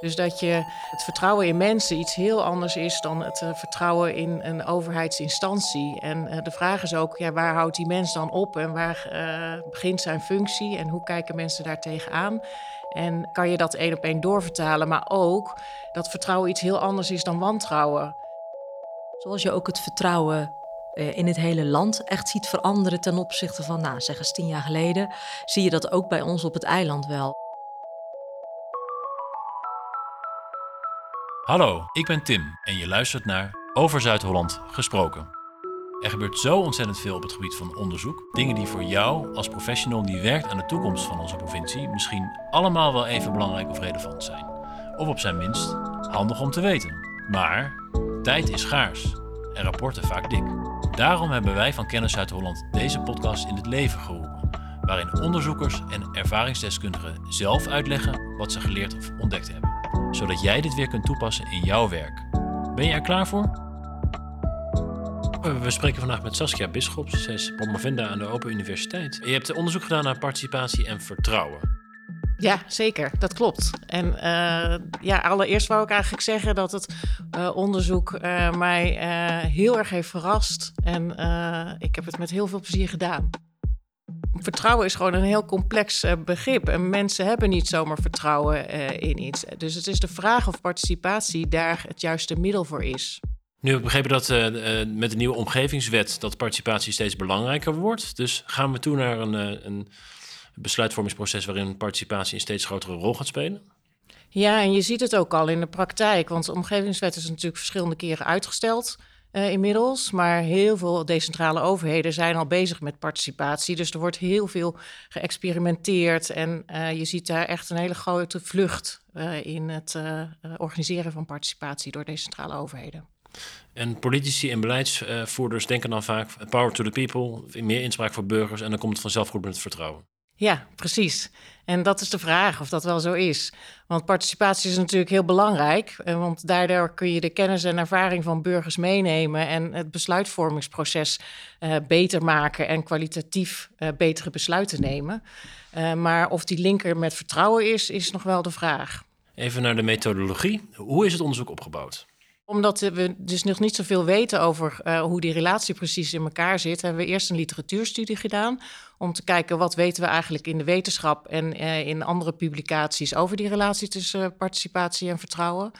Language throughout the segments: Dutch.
Dus dat je het vertrouwen in mensen iets heel anders is dan het uh, vertrouwen in een overheidsinstantie. En uh, de vraag is ook, ja, waar houdt die mens dan op en waar uh, begint zijn functie en hoe kijken mensen daar tegenaan? En kan je dat één op één doorvertalen, maar ook dat vertrouwen iets heel anders is dan wantrouwen. Zoals je ook het vertrouwen in het hele land echt ziet veranderen ten opzichte van, nou, zeg eens tien jaar geleden, zie je dat ook bij ons op het eiland wel. Hallo, ik ben Tim en je luistert naar Over Zuid-Holland gesproken. Er gebeurt zo ontzettend veel op het gebied van onderzoek. Dingen die voor jou als professional die werkt aan de toekomst van onze provincie misschien allemaal wel even belangrijk of relevant zijn. Of op zijn minst handig om te weten. Maar tijd is schaars en rapporten vaak dik. Daarom hebben wij van Kennis Zuid-Holland deze podcast in het leven geroepen. Waarin onderzoekers en ervaringsdeskundigen zelf uitleggen wat ze geleerd of ontdekt hebben zodat jij dit weer kunt toepassen in jouw werk. Ben je er klaar voor? We spreken vandaag met Saskia Bisschops. Zij is promovenda aan de Open Universiteit. Je hebt onderzoek gedaan naar participatie en vertrouwen. Ja, zeker. Dat klopt. En uh, ja, allereerst wou ik eigenlijk zeggen dat het uh, onderzoek uh, mij heel erg heeft verrast. En ik heb het met heel veel plezier gedaan. Vertrouwen is gewoon een heel complex uh, begrip. En mensen hebben niet zomaar vertrouwen uh, in iets. Dus het is de vraag of participatie daar het juiste middel voor is. Nu heb ik begrepen dat uh, met de nieuwe omgevingswet dat participatie steeds belangrijker wordt. Dus gaan we toe naar een, een besluitvormingsproces waarin participatie een steeds grotere rol gaat spelen? Ja, en je ziet het ook al in de praktijk. Want de omgevingswet is natuurlijk verschillende keren uitgesteld uh, inmiddels. Maar heel veel decentrale overheden zijn al bezig met participatie. Dus er wordt heel veel geëxperimenteerd. En uh, je ziet daar echt een hele grote vlucht uh, in het organiseren van participatie door decentrale overheden. En politici en beleidsvoerders denken dan vaak power to the people, meer inspraak voor burgers en dan komt het vanzelf goed met het vertrouwen. Ja, precies. En dat is de vraag of dat wel zo is. Want participatie is natuurlijk heel belangrijk. Eh, want daardoor kun je de kennis en ervaring van burgers meenemen en het besluitvormingsproces uh, beter maken en kwalitatief uh, betere besluiten nemen. Maar of die linker met vertrouwen is, is nog wel de vraag. Even naar de methodologie. Hoe is het onderzoek opgebouwd? Omdat we dus nog niet zoveel weten over uh, hoe die relatie precies in elkaar zit, hebben we eerst een literatuurstudie gedaan. Om te kijken wat weten we eigenlijk in de wetenschap en uh, in andere publicaties over die relatie tussen uh, participatie en vertrouwen.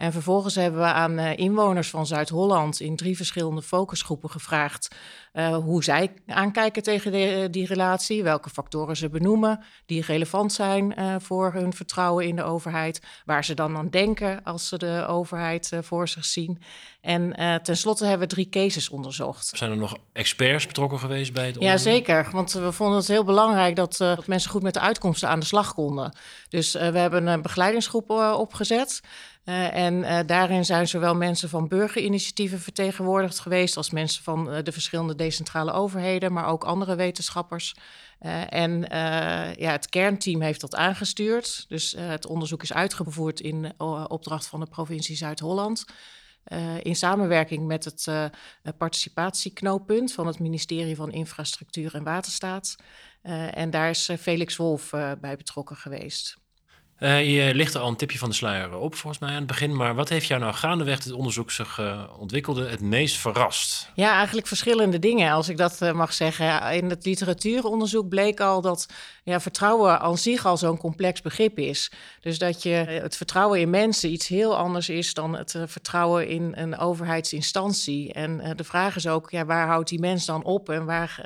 En vervolgens hebben we aan uh, inwoners van Zuid-Holland in drie verschillende focusgroepen gevraagd uh, hoe zij aankijken tegen de, die relatie, welke factoren ze benoemen die relevant zijn uh, voor hun vertrouwen in de overheid, waar ze dan aan denken als ze de overheid voor zich zien. En tenslotte hebben we drie cases onderzocht. Zijn er nog experts betrokken geweest bij het onderzoek? Ja, zeker. Want we vonden het heel belangrijk dat, dat mensen goed met de uitkomsten aan de slag konden. Dus we hebben een begeleidingsgroep opgezet. Uh, en uh, daarin zijn zowel mensen van burgerinitiatieven vertegenwoordigd geweest als mensen van uh, de verschillende decentrale overheden, maar ook andere wetenschappers. en ja, het kernteam heeft dat aangestuurd. Dus het onderzoek is uitgevoerd in opdracht van de provincie Zuid-Holland. in samenwerking met het participatieknooppunt van het ministerie van Infrastructuur en Waterstaat. en daar is Felix Wolf bij betrokken geweest. Uh, je ligt er al een tipje van de sluier op, volgens mij aan het begin. Maar wat heeft jou nou gaandeweg het onderzoek zich uh, ontwikkelde het meest verrast? Ja, eigenlijk verschillende dingen, als ik dat uh, mag zeggen. In het literatuuronderzoek bleek al dat ja, vertrouwen aan zich al zo'n complex begrip is. Dus dat je het vertrouwen in mensen iets heel anders is dan het vertrouwen in een overheidsinstantie. En de vraag is ook, ja, waar houdt die mens dan op en waar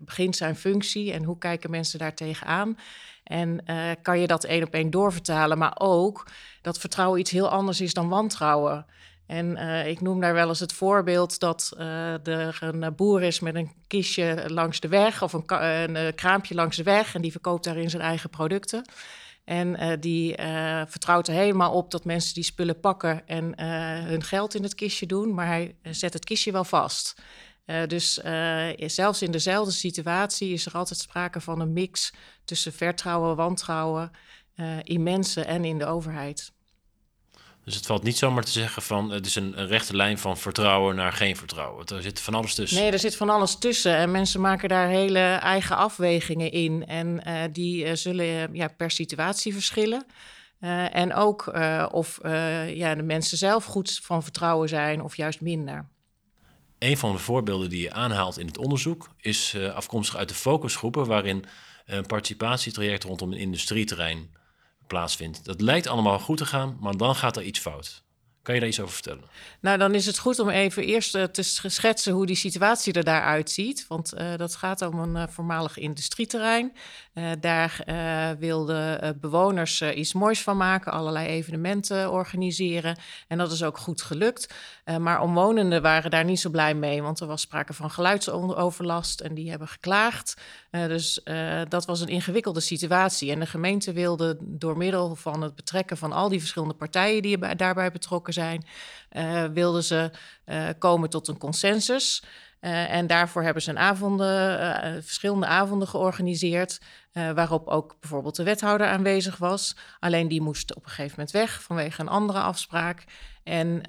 begint zijn functie en hoe kijken mensen daar tegenaan? En uh, kan je dat één op één doorvertalen, maar ook dat vertrouwen iets heel anders is dan wantrouwen. En uh, ik noem daar wel eens het voorbeeld dat uh, er een boer is met een kistje langs de weg of een, een kraampje langs de weg en die verkoopt daarin zijn eigen producten. En die vertrouwt er helemaal op dat mensen die spullen pakken en hun geld in het kistje doen, maar hij zet het kistje wel vast. Uh, dus uh, zelfs in dezelfde situatie is er altijd sprake van een mix tussen vertrouwen, wantrouwen uh, in mensen en in de overheid. Dus het valt niet zomaar te zeggen van het is een, een, rechte lijn van vertrouwen naar geen vertrouwen. Er zit van alles tussen. Nee, er zit van alles tussen. En mensen maken daar hele eigen afwegingen in. En die zullen ja, per situatie verschillen. en ook of ja, de mensen zelf goed van vertrouwen zijn of juist minder. Een van de voorbeelden die je aanhaalt in het onderzoek is afkomstig uit de focusgroepen, waarin een participatietraject rondom een industrieterrein plaatsvindt. Dat lijkt allemaal goed te gaan, maar dan gaat er iets fout. Kan je daar iets over vertellen? Nou, dan is het goed om even eerst uh, te schetsen hoe die situatie er daaruit ziet. Want dat gaat om een voormalig industrieterrein. Daar wilden bewoners iets moois van maken, allerlei evenementen organiseren. En dat is ook goed gelukt. maar omwonenden waren daar niet zo blij mee, want er was sprake van geluidsoverlast en die hebben geklaagd. dus dat was een ingewikkelde situatie. En de gemeente wilde door middel van het betrekken van al die verschillende partijen die daarbij betrokken zijn, wilden ze komen tot een consensus. En daarvoor hebben ze een avonden, verschillende avonden georganiseerd, waarop ook bijvoorbeeld de wethouder aanwezig was. Alleen die moest op een gegeven moment weg vanwege een andere afspraak. En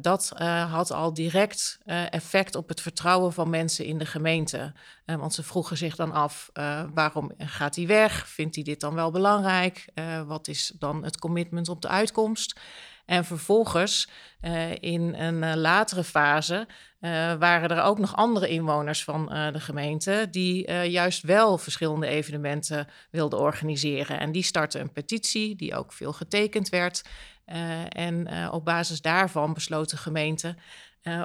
dat had al direct effect op het vertrouwen van mensen in de gemeente. want ze vroegen zich dan af, waarom gaat hij weg? Vindt hij dit dan wel belangrijk? wat is dan het commitment op de uitkomst? En vervolgens, in een latere fase, waren er ook nog andere inwoners van de gemeente die juist wel verschillende evenementen wilden organiseren. En die startten een petitie, die ook veel getekend werd. en op basis daarvan besloot de gemeente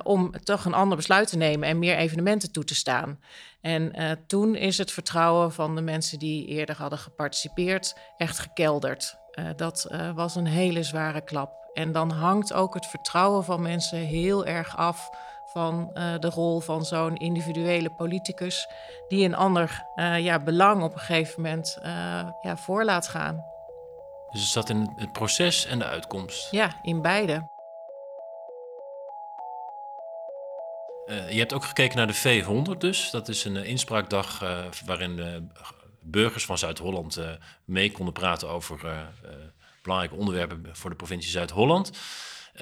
om toch een ander besluit te nemen en meer evenementen toe te staan. En toen is het vertrouwen van de mensen die eerder hadden geparticipeerd echt gekelderd. dat was een hele zware klap. En dan hangt ook het vertrouwen van mensen heel erg af van uh, de rol van zo'n individuele politicus die een ander uh, ja, belang op een gegeven moment uh, ja, voor laat gaan. Dus het zat in het proces en de uitkomst? Ja, in beide. je hebt ook gekeken naar de V100 dus. Dat is een inspraakdag waarin de burgers van Zuid-Holland mee konden praten over belangrijke onderwerpen voor de provincie Zuid-Holland. Uh,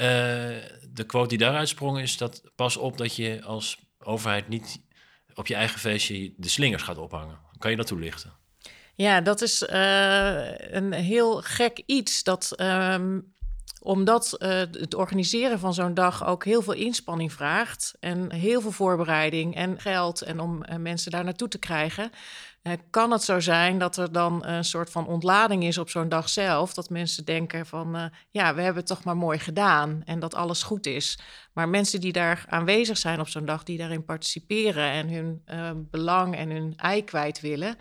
de quote die daaruit sprong is dat pas op dat je als overheid niet op je eigen feestje de slingers gaat ophangen. Kan je dat toelichten? Ja, dat is uh, een heel gek iets. Dat um, omdat uh, het organiseren van zo'n dag ook heel veel inspanning vraagt. En heel veel voorbereiding en geld. En om mensen daar naartoe te krijgen. Uh, kan het zo zijn dat er dan een soort van ontlading is op zo'n dag zelf. Dat mensen denken van ja, we hebben het toch maar mooi gedaan. En dat alles goed is. Maar mensen die daar aanwezig zijn op zo'n dag, die daarin participeren en hun belang en hun ei kwijt willen.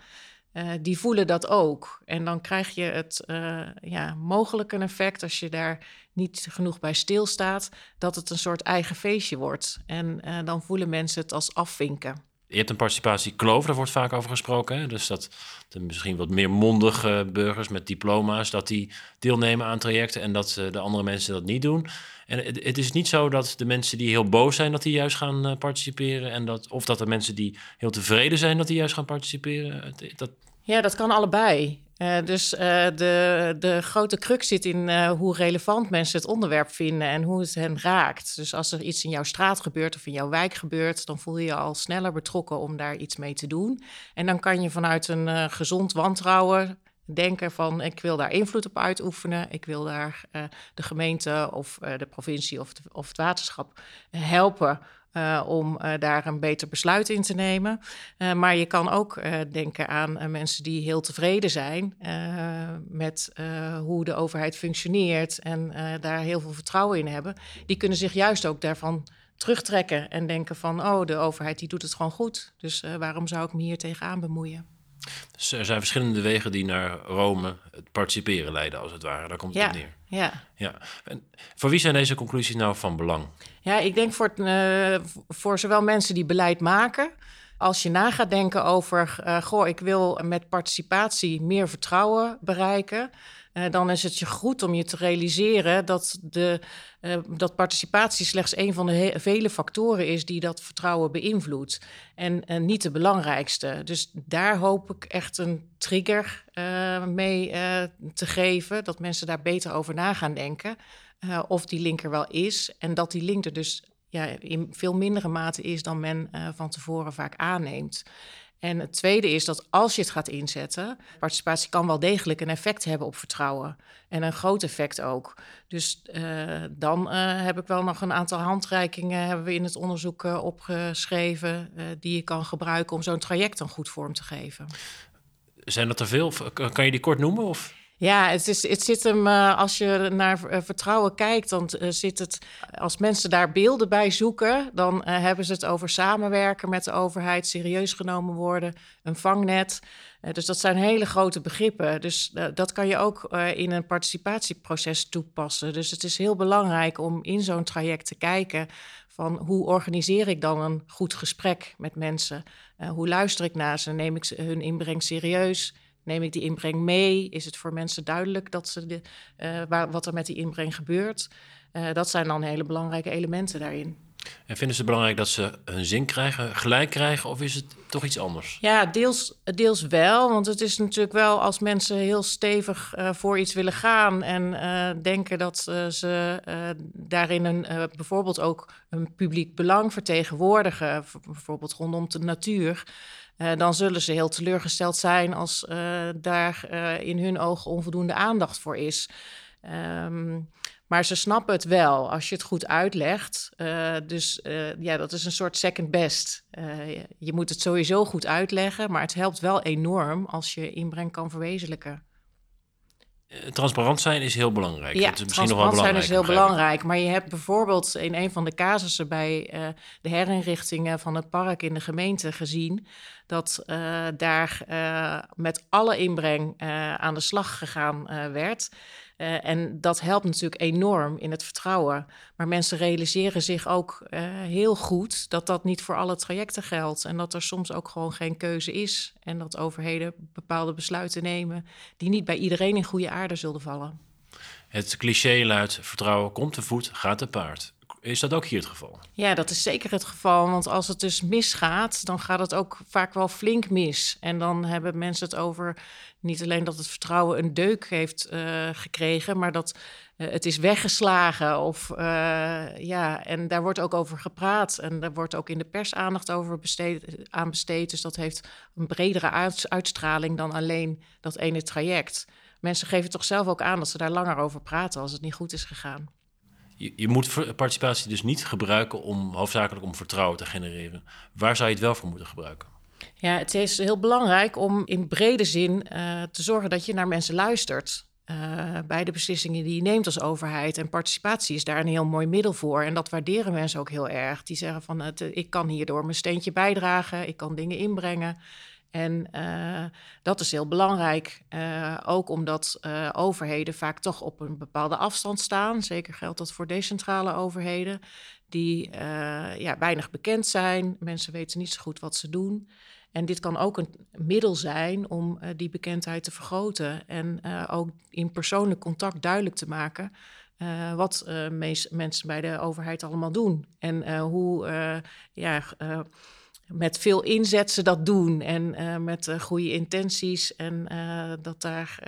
Die voelen dat ook. En dan krijg je het uh, ja, mogelijk effect als je daar niet genoeg bij stilstaat, dat het een soort eigen feestje wordt. En dan voelen mensen het als afvinken. Je hebt een participatiekloof, daar wordt vaak over gesproken. Hè? Dus dat de misschien wat meer mondige burgers met diploma's, dat die deelnemen aan trajecten en dat de andere mensen dat niet doen. En het, het, is niet zo dat de mensen die heel boos zijn, dat die juist gaan participeren. En dat, of dat de mensen die heel tevreden zijn, dat die juist gaan participeren. Dat... Ja, dat kan allebei. Uh, dus uh, de, de grote crux zit in uh, hoe relevant mensen het onderwerp vinden en hoe het hen raakt. Dus als er iets in jouw straat gebeurt of in jouw wijk gebeurt, dan voel je je al sneller betrokken om daar iets mee te doen. En dan kan je vanuit een gezond wantrouwen denken van ik wil daar invloed op uitoefenen, ik wil daar de gemeente of de provincie of, of het waterschap helpen uh, om uh, daar een beter besluit in te nemen. Uh, maar je kan ook denken aan mensen die heel tevreden zijn met hoe de overheid functioneert en daar heel veel vertrouwen in hebben. Die kunnen zich juist ook daarvan terugtrekken en denken van, oh, de overheid die doet het gewoon goed. Dus waarom zou ik me hier tegenaan bemoeien? Dus er zijn verschillende wegen die naar Rome het participeren leiden, als het ware. Daar komt het ja, op neer. Ja. ja. En voor wie zijn deze conclusies nou van belang? Ja, ik denk voor, het, uh, voor zowel mensen die beleid maken. Als je na gaat denken over, uh, goh, ik wil met participatie meer vertrouwen bereiken. Uh, dan is het je goed om je te realiseren dat, de, uh, dat participatie slechts een van de vele factoren is die dat vertrouwen beïnvloedt. En, en niet de belangrijkste. Dus daar hoop ik echt een trigger uh, mee te geven, dat mensen daar beter over na gaan denken. of die link er wel is en dat die link er dus ja, in veel mindere mate is dan men van tevoren vaak aanneemt. En het tweede is dat als je het gaat inzetten, participatie kan wel degelijk een effect hebben op vertrouwen. En een groot effect ook. Dus uh, dan uh, heb ik wel nog een aantal handreikingen hebben we in het onderzoek uh, opgeschreven die je kan gebruiken om zo'n traject dan goed vorm te geven. Zijn dat er veel? Kan je die kort noemen? Of? Ja, het, is, het zit hem, uh, als je naar uh, vertrouwen kijkt, dan uh, zit het, als mensen daar beelden bij zoeken, dan hebben ze het over samenwerken met de overheid, serieus genomen worden, een vangnet. dus dat zijn hele grote begrippen. Dus dat kan je ook in een participatieproces toepassen. Dus het is heel belangrijk om in zo'n traject te kijken van hoe organiseer ik dan een goed gesprek met mensen? hoe luister ik naar ze? Neem ik hun inbreng serieus? Neem ik die inbreng mee? Is het voor mensen duidelijk dat ze de, uh, waar, wat er met die inbreng gebeurt? Uh, dat zijn dan hele belangrijke elementen daarin. En vinden ze belangrijk dat ze hun zin krijgen, gelijk krijgen, of is het toch iets anders? Ja, deels, deels wel. Want het is natuurlijk wel als mensen heel stevig uh, voor iets willen gaan en uh, denken dat uh, ze daarin een, bijvoorbeeld ook een publiek belang vertegenwoordigen, bijvoorbeeld rondom de natuur. Uh, dan zullen ze heel teleurgesteld zijn als uh, daar uh, in hun ogen onvoldoende aandacht voor is. Um, maar ze snappen het wel als je het goed uitlegt. dus ja, dat is een soort second best. je moet het sowieso goed uitleggen, maar het helpt wel enorm als je inbreng kan verwezenlijken. Eh, transparant zijn is heel belangrijk. Ja, is misschien nog wel belangrijk, zijn is heel belangrijk. Maar je hebt bijvoorbeeld in een van de casussen bij uh, de herinrichtingen van het park in de gemeente gezien dat uh, daar uh, met alle inbreng aan de slag gegaan werd. Uh, en dat helpt natuurlijk enorm in het vertrouwen. Maar mensen realiseren zich ook uh, heel goed dat dat niet voor alle trajecten geldt. En dat er soms ook gewoon geen keuze is. En dat overheden bepaalde besluiten nemen die niet bij iedereen in goede aarde zullen vallen. Het cliché luidt: vertrouwen komt te voet, gaat te paard. Is dat ook hier het geval? Ja, dat is zeker het geval. Want als het dus misgaat, dan gaat het ook vaak wel flink mis. En dan hebben mensen het over niet alleen dat het vertrouwen een deuk heeft uh, gekregen, maar dat uh, het is weggeslagen. Of, uh, ja, en daar wordt ook over gepraat. En daar wordt ook in de pers aandacht over besteed, aan besteed. Dus dat heeft een bredere uit, uitstraling dan alleen dat ene traject. Mensen geven toch zelf ook aan dat ze daar langer over praten als het niet goed is gegaan. Je, je moet participatie dus niet gebruiken om hoofdzakelijk om vertrouwen te genereren. Waar zou je het wel voor moeten gebruiken? Ja, het is heel belangrijk om in brede zin uh, te zorgen dat je naar mensen luistert. Uh, bij de beslissingen die je neemt als overheid. En participatie is daar een heel mooi middel voor. En dat waarderen mensen ook heel erg. Die zeggen van, het, ik kan hierdoor mijn steentje bijdragen, ik kan dingen inbrengen. En uh, dat is heel belangrijk, uh, ook omdat uh, overheden vaak toch op een bepaalde afstand staan. Zeker geldt dat voor decentrale overheden, die ja, weinig bekend zijn. Mensen weten niet zo goed wat ze doen. En dit kan ook een middel zijn om die bekendheid te vergroten en ook in persoonlijk contact duidelijk te maken. wat mensen bij de overheid allemaal doen en hoe ja, met veel inzet ze dat doen en uh, met uh, goede intenties en uh, dat daar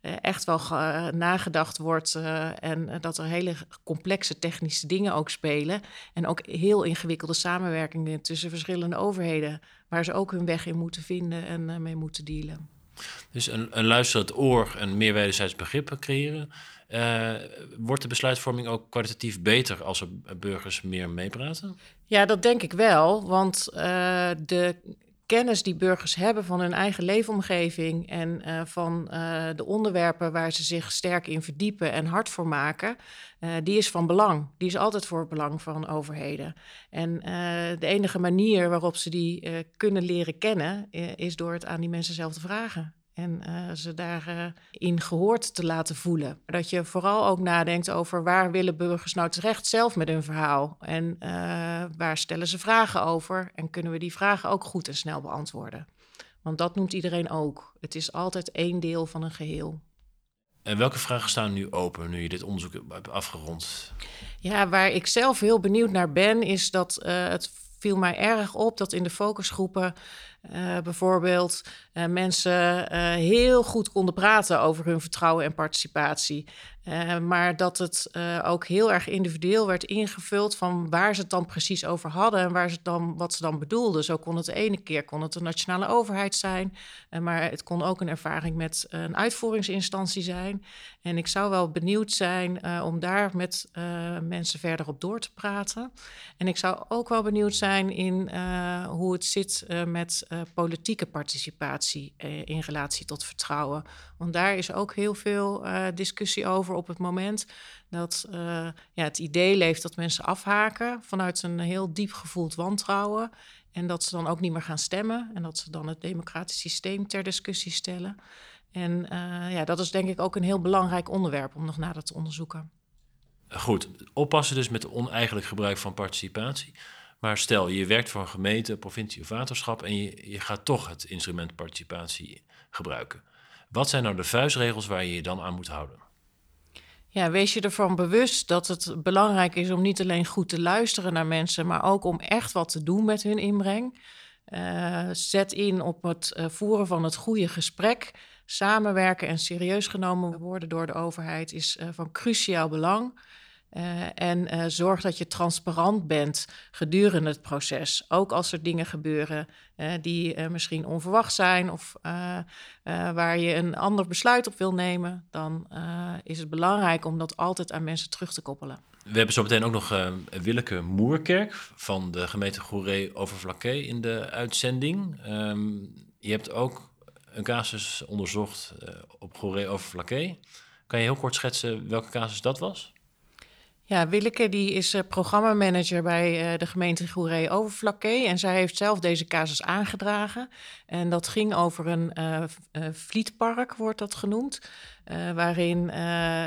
echt wel nagedacht wordt en dat er hele complexe technische dingen ook spelen en ook heel ingewikkelde samenwerkingen tussen verschillende overheden waar ze ook hun weg in moeten vinden en mee moeten dealen. Dus een, een luisterend oor en meer wederzijds begrip creëren. Uh, wordt de besluitvorming ook kwalitatief beter als er burgers meer meepraten? Ja, dat denk ik wel. Want uh, de kennis die burgers hebben van hun eigen leefomgeving en uh, van de onderwerpen waar ze zich sterk in verdiepen en hard voor maken, die is van belang. Die is altijd voor het belang van overheden. En de enige manier waarop ze die kunnen leren kennen, is door het aan die mensen zelf te vragen. En uh, ze daarin uh, gehoord te laten voelen. Dat je vooral ook nadenkt over waar willen burgers nou terecht zelf met hun verhaal. En uh, waar stellen ze vragen over. En kunnen we die vragen ook goed en snel beantwoorden. Want dat noemt iedereen ook. Het is altijd één deel van een geheel. En welke vragen staan nu open nu je dit onderzoek hebt afgerond? Ja, waar ik zelf heel benieuwd naar ben, is dat het viel mij erg op dat in de focusgroepen Uh, bijvoorbeeld uh, mensen uh, heel goed konden praten over hun vertrouwen en participatie. Uh, maar dat het uh, ook heel erg individueel werd ingevuld van waar ze het dan precies over hadden en waar ze dan, wat ze dan bedoelden. Zo kon het de ene keer kon het de nationale overheid zijn, uh, maar het kon ook een ervaring met een uitvoeringsinstantie zijn. En ik zou wel benieuwd zijn om daar met mensen verder op door te praten. En ik zou ook wel benieuwd zijn in hoe het zit met politieke participatie in relatie tot vertrouwen. Want daar is ook heel veel discussie over op het moment dat uh, ja, het idee leeft dat mensen afhaken vanuit een heel diep gevoeld wantrouwen. En dat ze dan ook niet meer gaan stemmen en dat ze dan het democratisch systeem ter discussie stellen. En uh, ja, dat is denk ik ook een heel belangrijk onderwerp om nog nader te onderzoeken. Goed, oppassen dus met oneigenlijk gebruik van participatie. Maar stel, je werkt voor een gemeente, provincie of waterschap en je, je gaat toch het instrument participatie gebruiken. Wat zijn nou de vuistregels waar je je dan aan moet houden? Ja, wees je ervan bewust dat het belangrijk is om niet alleen goed te luisteren naar mensen, maar ook om echt wat te doen met hun inbreng. Uh, zet in op het uh, voeren van het goede gesprek. Samenwerken en serieus genomen worden door de overheid is uh, van cruciaal belang. Uh, en uh, zorg dat je transparant bent gedurende het proces. Ook als er dingen gebeuren uh, die misschien onverwacht zijn of waar je een ander besluit op wil nemen, dan is het belangrijk om dat altijd aan mensen terug te koppelen. We hebben zo meteen ook nog Willeke Moerkerk van de gemeente Goeree over in de uitzending. Um, je hebt ook een casus onderzocht op Goeree over Kan je heel kort schetsen welke casus dat was? Ja, Willeke die is uh, programmamanager bij uh, de gemeente Goeree Overflakkee. En zij heeft zelf deze casus aangedragen. En dat ging over een uh, vlietpark, wordt dat genoemd. waarin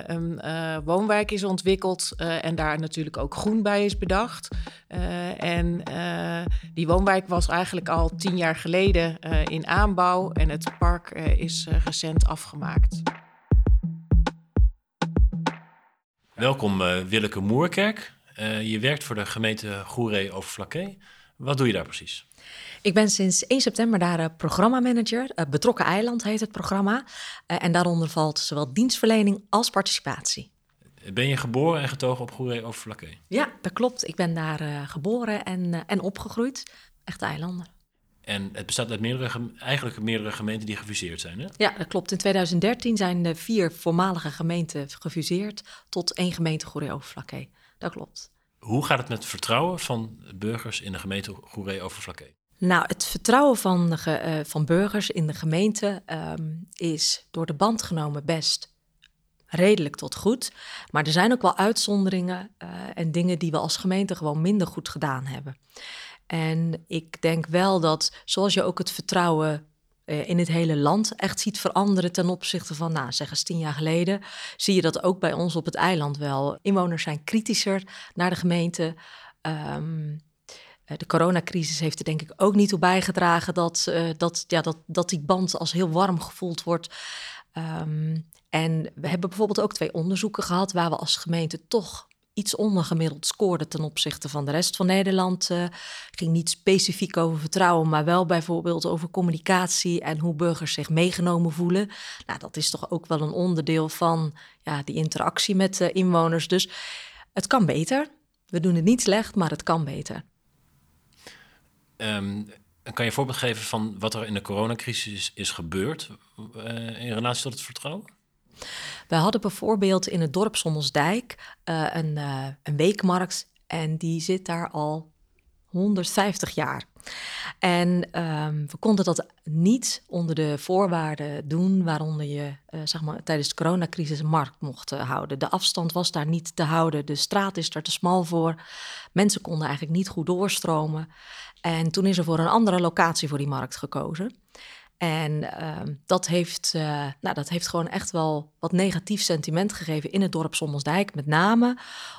een woonwijk is ontwikkeld en daar natuurlijk ook groen bij is bedacht. en die woonwijk was eigenlijk al tien jaar geleden in aanbouw en het park is recent afgemaakt. Welkom uh, Willeke Moerkerk. Uh, je werkt voor de gemeente Goeree Overflakkee. Wat doe je daar precies? Ik ben sinds 1 september daar uh, programmamanager. Betrokken Eiland heet het programma. En daaronder valt zowel dienstverlening als participatie. Ben je geboren en getogen op Goeree Overflakkee? Ja, dat klopt. Ik ben daar geboren en, en opgegroeid. Echte eilanden. En het bestaat uit meerdere, eigenlijk meerdere gemeenten die gefuseerd zijn, hè? Ja, dat klopt. In 2013 zijn de vier voormalige gemeenten gefuseerd tot één gemeente Goeree-Overflakkee. Dat klopt. Hoe gaat het met het vertrouwen van burgers in de gemeente Goeree-Overflakkee? Nou, het vertrouwen van, de, uh, van burgers in de gemeente um, is door de band genomen best redelijk tot goed. Maar er zijn ook wel uitzonderingen uh, en dingen die we als gemeente gewoon minder goed gedaan hebben. En ik denk wel dat, zoals je ook het vertrouwen uh, in het hele land echt ziet veranderen ten opzichte van, nou, zeg eens tien jaar geleden, zie je dat ook bij ons op het eiland wel. Inwoners zijn kritischer naar de gemeente. Um, de coronacrisis heeft er denk ik ook niet toe bijgedragen dat, uh, dat, ja, dat, dat die band als heel warm gevoeld wordt. Um, en we hebben bijvoorbeeld ook twee onderzoeken gehad waar we als gemeente toch iets ondergemiddeld scoorde ten opzichte van de rest van Nederland. Uh, ging niet specifiek over vertrouwen, maar wel bijvoorbeeld over communicatie en hoe burgers zich meegenomen voelen. Nou, dat is toch ook wel een onderdeel van ja, die interactie met uh, inwoners. Dus het kan beter. We doen het niet slecht, maar het kan beter. Um, kan je een voorbeeld geven van wat er in de coronacrisis is, gebeurd uh, in relatie tot het vertrouwen? We hadden bijvoorbeeld in het dorp Sommelsdijk uh, een, uh, een weekmarkt en die zit daar al 150 jaar. En um, we konden dat niet onder de voorwaarden doen waaronder je uh, zeg maar, tijdens de coronacrisis een markt mocht houden. De afstand was daar niet te houden, de straat is er te smal voor. Mensen konden eigenlijk niet goed doorstromen. En toen is er voor een andere locatie voor die markt gekozen. En uh, dat, heeft, uh, nou, dat heeft gewoon echt wel wat negatief sentiment gegeven in het dorp Sommelsdijk. Met name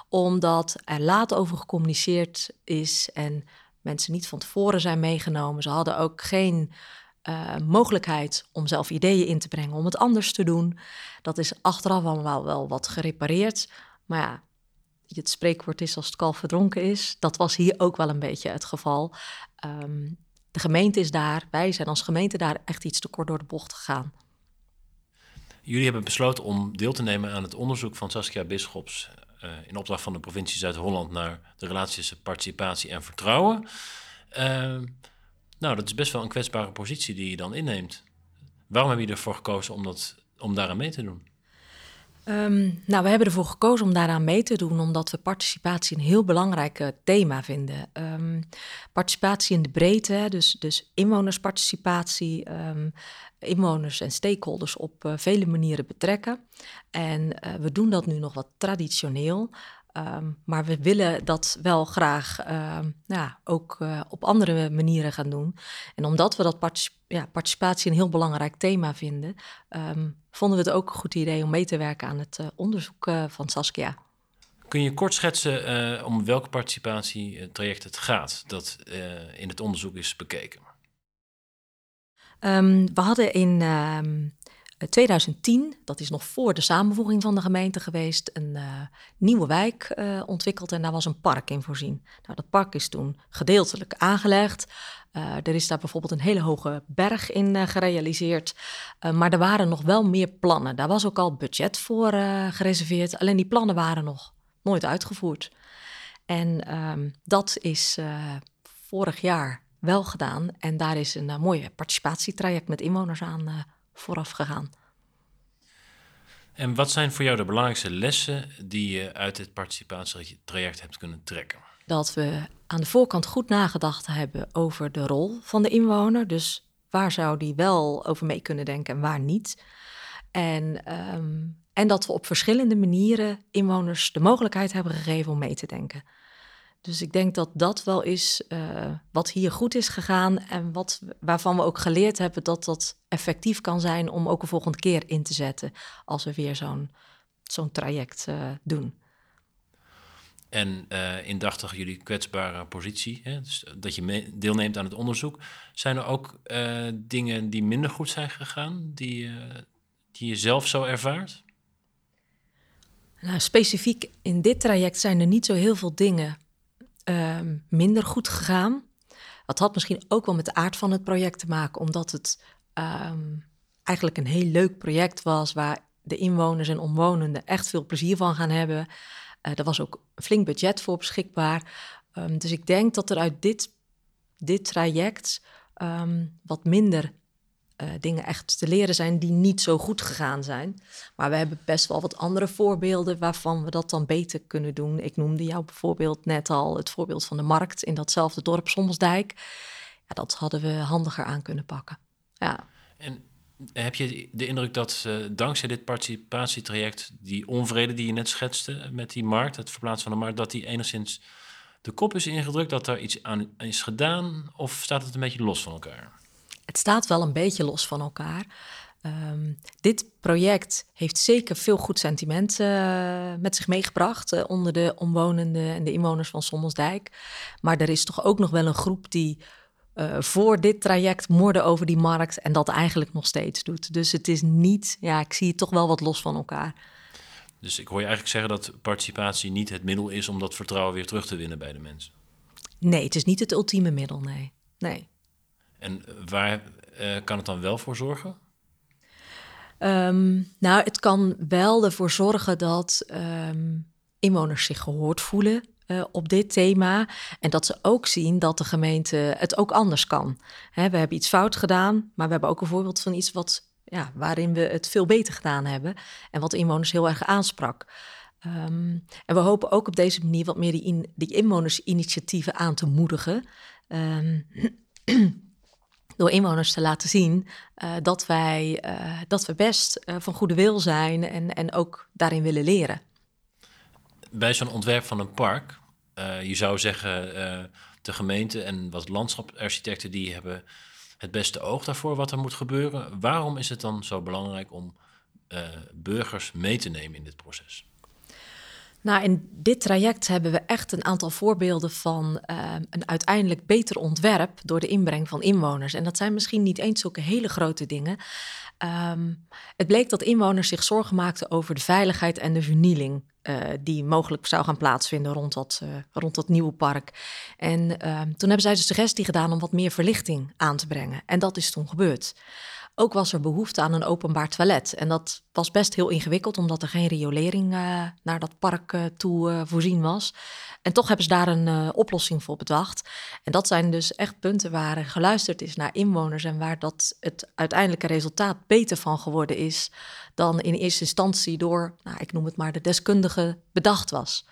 omdat er laat over gecommuniceerd is en mensen niet van tevoren zijn meegenomen. Ze hadden ook geen uh, mogelijkheid om zelf ideeën in te brengen om het anders te doen. Dat is achteraf allemaal wel wat gerepareerd. Maar ja, het spreekwoord is als het kalf verdronken is. Dat was hier ook wel een beetje het geval. Um, de gemeente is daar, wij zijn als gemeente daar echt iets te kort door de bocht gegaan. Jullie hebben besloten om deel te nemen aan het onderzoek van Saskia Bisschops uh, in opdracht van de provincie Zuid-Holland naar de relatie tussen participatie en vertrouwen. Uh, nou, dat is best wel een kwetsbare positie die je dan inneemt. Waarom heb je ervoor gekozen om, dat, om daaraan mee te doen? Um, nou, we hebben ervoor gekozen om daaraan mee te doen, omdat we participatie een heel belangrijk uh, thema vinden. Um, participatie in de breedte, dus, dus inwonersparticipatie, um, inwoners en stakeholders op uh, vele manieren betrekken. En uh, we doen dat nu nog wat traditioneel. Um, maar we willen dat wel graag uh, ja, ook uh, op andere manieren gaan doen. En omdat we dat particip ja, participatie een heel belangrijk thema vinden, um, vonden we het ook een goed idee om mee te werken aan het uh, onderzoek van Saskia. Kun je kort schetsen om welk participatietraject het gaat dat in het onderzoek is bekeken? Um, we hadden in 2010, dat is nog voor de samenvoeging van de gemeente geweest, een uh, nieuwe wijk uh, ontwikkeld en daar was een park in voorzien. Nou, dat park is toen gedeeltelijk aangelegd. Er is daar bijvoorbeeld een hele hoge berg in gerealiseerd. maar er waren nog wel meer plannen. Daar was ook al budget voor gereserveerd. Alleen die plannen waren nog nooit uitgevoerd. En um, dat is vorig jaar wel gedaan. En daar is een mooi participatietraject met inwoners aan vooraf gegaan. En wat zijn voor jou de belangrijkste lessen die je uit dit participatietraject hebt kunnen trekken? Dat we aan de voorkant goed nagedacht hebben over de rol van de inwoner. Dus waar zou die wel over mee kunnen denken en waar niet. En, um, en dat we op verschillende manieren inwoners de mogelijkheid hebben gegeven om mee te denken. Dus ik denk dat dat wel is uh, wat hier goed is gegaan en wat, waarvan we ook geleerd hebben dat dat effectief kan zijn om ook een volgende keer in te zetten als we weer zo'n zo'n traject uh, doen. En uh, indachtig jullie kwetsbare positie, hè, dus dat je deelneemt aan het onderzoek, zijn er ook dingen die minder goed zijn gegaan, die, die je zelf zo ervaart? Nou, specifiek in dit traject zijn er niet zo heel veel dingen um, minder goed gegaan. Dat had misschien ook wel met de aard van het project te maken, omdat het um, eigenlijk een heel leuk project was waar de inwoners en omwonenden echt veel plezier van gaan hebben. Uh, er was ook flink budget voor beschikbaar. Um, dus ik denk dat er uit dit, dit traject wat minder uh, dingen echt te leren zijn die niet zo goed gegaan zijn. Maar we hebben best wel wat andere voorbeelden waarvan we dat dan beter kunnen doen. Ik noemde jou bijvoorbeeld net al het voorbeeld van de markt in datzelfde dorp Sommelsdijk. Ja, dat hadden we handiger aan kunnen pakken. Ja. En heb je de indruk dat dankzij dit participatietraject die onvrede die je net schetste met die markt, het verplaatsen van de markt, dat die enigszins de kop is ingedrukt, dat er iets aan is gedaan? Of staat het een beetje los van elkaar? Het staat wel een beetje los van elkaar. Um, dit project heeft zeker veel goed sentiment uh, met zich meegebracht uh, onder de omwonenden en de inwoners van Sommelsdijk. Maar er is toch ook nog wel een groep die uh, voor dit traject moorde over die markt en dat eigenlijk nog steeds doet. Dus het is niet, ja, ik zie het toch wel wat los van elkaar. Dus ik hoor je eigenlijk zeggen dat participatie niet het middel is om dat vertrouwen weer terug te winnen bij de mensen. Nee, het is niet het ultieme middel, nee. Nee. En waar uh, kan het dan wel voor zorgen? Um, nou, het kan wel ervoor zorgen dat um, inwoners zich gehoord voelen uh, op dit thema. En dat ze ook zien dat de gemeente het ook anders kan. Hè, we hebben iets fout gedaan, maar we hebben ook een voorbeeld van iets wat, ja, waarin we het veel beter gedaan hebben. En wat inwoners heel erg aansprak. Um, en we hopen ook op deze manier wat meer die, in, die inwonersinitiatieven aan te moedigen. door inwoners te laten zien uh, dat, wij, uh, dat we best uh, van goede wil zijn en, en ook daarin willen leren. Bij zo'n ontwerp van een park, je zou zeggen, de gemeente en wat landschapsarchitecten die hebben het beste oog daarvoor wat er moet gebeuren. Waarom is het dan zo belangrijk om burgers mee te nemen in dit proces? Nou, in dit traject hebben we echt een aantal voorbeelden van uh, een uiteindelijk beter ontwerp door de inbreng van inwoners. En dat zijn misschien niet eens zulke hele grote dingen. Um, het bleek dat inwoners zich zorgen maakten over de veiligheid en de vernieling die mogelijk zou gaan plaatsvinden rond dat, rond dat nieuwe park. En ehm, toen hebben zij de suggestie gedaan om wat meer verlichting aan te brengen. En dat is toen gebeurd. Ook was er behoefte aan een openbaar toilet. En dat was best heel ingewikkeld, omdat er geen riolering uh, naar dat park uh, toe uh, voorzien was. En toch hebben ze daar een oplossing voor bedacht. En dat zijn dus echt punten waar geluisterd is naar inwoners en waar dat het uiteindelijke resultaat beter van geworden is dan in eerste instantie door, nou, ik noem het maar, de deskundige bedacht was.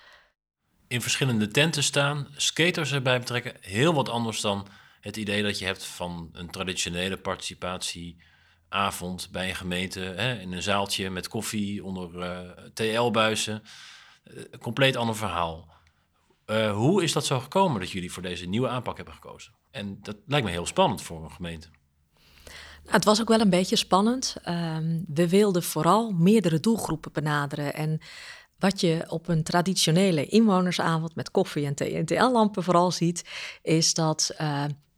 In verschillende tenten staan, skaters erbij betrekken, heel wat anders dan het idee dat je hebt van een traditionele participatie avond bij een gemeente hè, in een zaaltje met koffie onder eh, TL-buizen. Eh, compleet ander verhaal. Uh, hoe is dat zo gekomen dat jullie voor deze nieuwe aanpak hebben gekozen? En dat lijkt me heel spannend voor een gemeente. Nou, het was ook wel een beetje spannend. Uh, we wilden vooral meerdere doelgroepen benaderen. En wat je op een traditionele inwonersavond met koffie en TL-lampen vooral ziet, is dat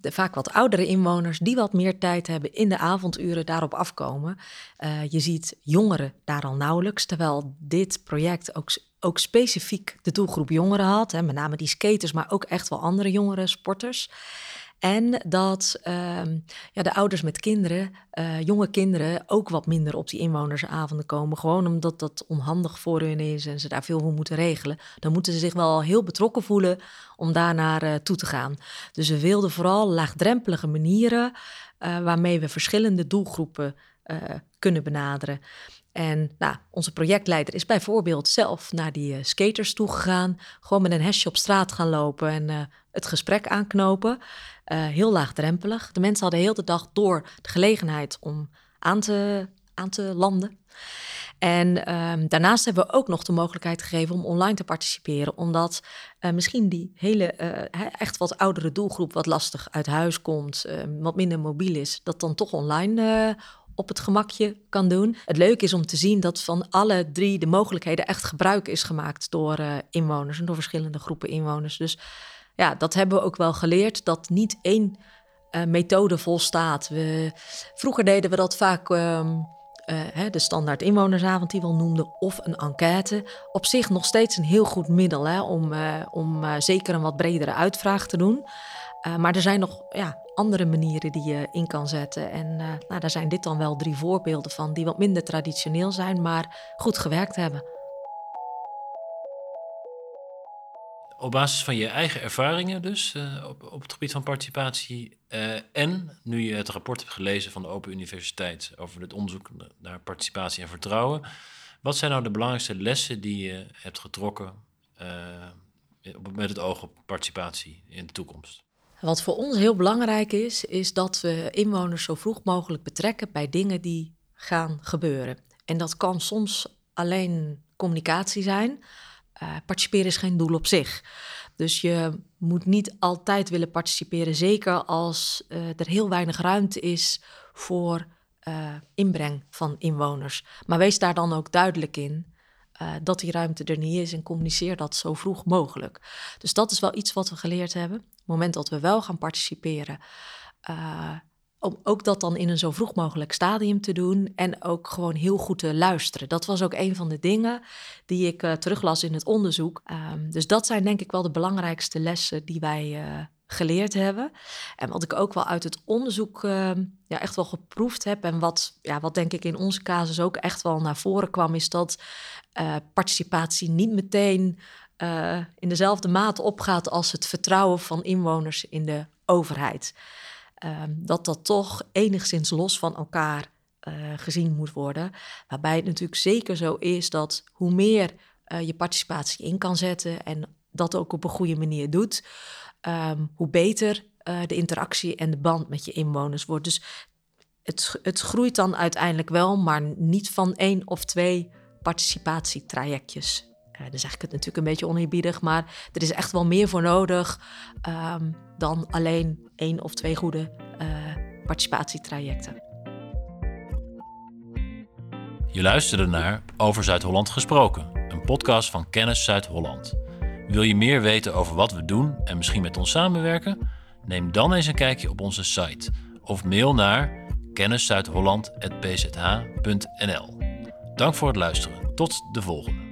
de vaak wat oudere inwoners die wat meer tijd hebben in de avonduren daarop afkomen. Uh, je ziet jongeren daar al nauwelijks, terwijl dit project ook, ook specifiek de doelgroep jongeren had. Hè, met name die skaters, maar ook echt wel andere jongere sporters. En dat ehm, ja, de ouders met kinderen, uh, jonge kinderen, ook wat minder op die inwonersavonden komen. Gewoon omdat dat onhandig voor hun is en ze daar veel voor moeten regelen. Dan moeten ze zich wel heel betrokken voelen om daar naar uh, toe te gaan. Dus we wilden vooral laagdrempelige manieren uh, waarmee we verschillende doelgroepen kunnen benaderen. En nou, onze projectleider is bijvoorbeeld zelf naar die uh, skaters toegegaan. Gewoon met een hesje op straat gaan lopen en uh, het gesprek aanknopen. Uh, heel laagdrempelig. De mensen hadden heel de dag door de gelegenheid om aan te, aan te landen. En um, daarnaast hebben we ook nog de mogelijkheid gegeven om online te participeren, omdat misschien die hele echt wat oudere doelgroep wat lastig uit huis komt, uh, wat minder mobiel is, dat dan toch online op het gemakje kan doen. Het leuke is om te zien dat van alle drie de mogelijkheden echt gebruik is gemaakt door inwoners en door verschillende groepen inwoners. Dus ja, dat hebben we ook wel geleerd, dat niet één uh, methode volstaat. We, vroeger deden we dat vaak, uh, uh, de standaard inwonersavond die we al noemden, of een enquête. Op zich nog steeds een heel goed middel hè, om, eh, om zeker een wat bredere uitvraag te doen. Maar er zijn nog ja, andere manieren die je in kan zetten. En nou, daar zijn dit dan wel drie voorbeelden van, die wat minder traditioneel zijn, maar goed gewerkt hebben. op basis van je eigen ervaringen dus uh, op, op het gebied van participatie en nu je het rapport hebt gelezen van de Open Universiteit over het onderzoek naar participatie en vertrouwen, wat zijn nou de belangrijkste lessen die je hebt getrokken met het oog op participatie in de toekomst? Wat voor ons heel belangrijk is, is dat we inwoners zo vroeg mogelijk betrekken bij dingen die gaan gebeuren. En dat kan soms alleen communicatie zijn, uh, participeren is geen doel op zich. Dus je moet niet altijd willen participeren, zeker als uh, er heel weinig ruimte is voor uh, inbreng van inwoners. Maar wees daar dan ook duidelijk in dat die ruimte er niet is en communiceer dat zo vroeg mogelijk. Dus dat is wel iets wat we geleerd hebben. Op het moment dat we wel gaan participeren, om ook dat dan in een zo vroeg mogelijk stadium te doen en ook gewoon heel goed te luisteren. Dat was ook een van de dingen die ik uh, teruglas in het onderzoek. Um, dus dat zijn denk ik wel de belangrijkste lessen die wij geleerd hebben. En wat ik ook wel uit het onderzoek uh, ja, echt wel geproefd heb en wat, ja, wat denk ik in onze casus ook echt wel naar voren kwam, is dat eh, participatie niet meteen in dezelfde mate opgaat als het vertrouwen van inwoners in de overheid. Ehm, dat dat toch enigszins los van elkaar uh, gezien moet worden. Waarbij het natuurlijk zeker zo is dat hoe meer je participatie in kan zetten en dat ook op een goede manier doet, um, hoe beter uh, de interactie en de band met je inwoners wordt. Dus het, het groeit dan uiteindelijk wel, maar niet van één of twee participatietrajectjes. Uh, dan zeg ik het natuurlijk een beetje oneerbiedig, maar er is echt wel meer voor nodig um, dan alleen één of twee goede uh, participatietrajecten. Je luisterde naar Over Zuid-Holland gesproken, een podcast van Kennis Zuid-Holland. Wil je meer weten over wat we doen en misschien met ons samenwerken? Neem dan eens een kijkje op onze site of mail naar kenniszuidholland.pzh.nl. Dank voor het luisteren. Tot de volgende.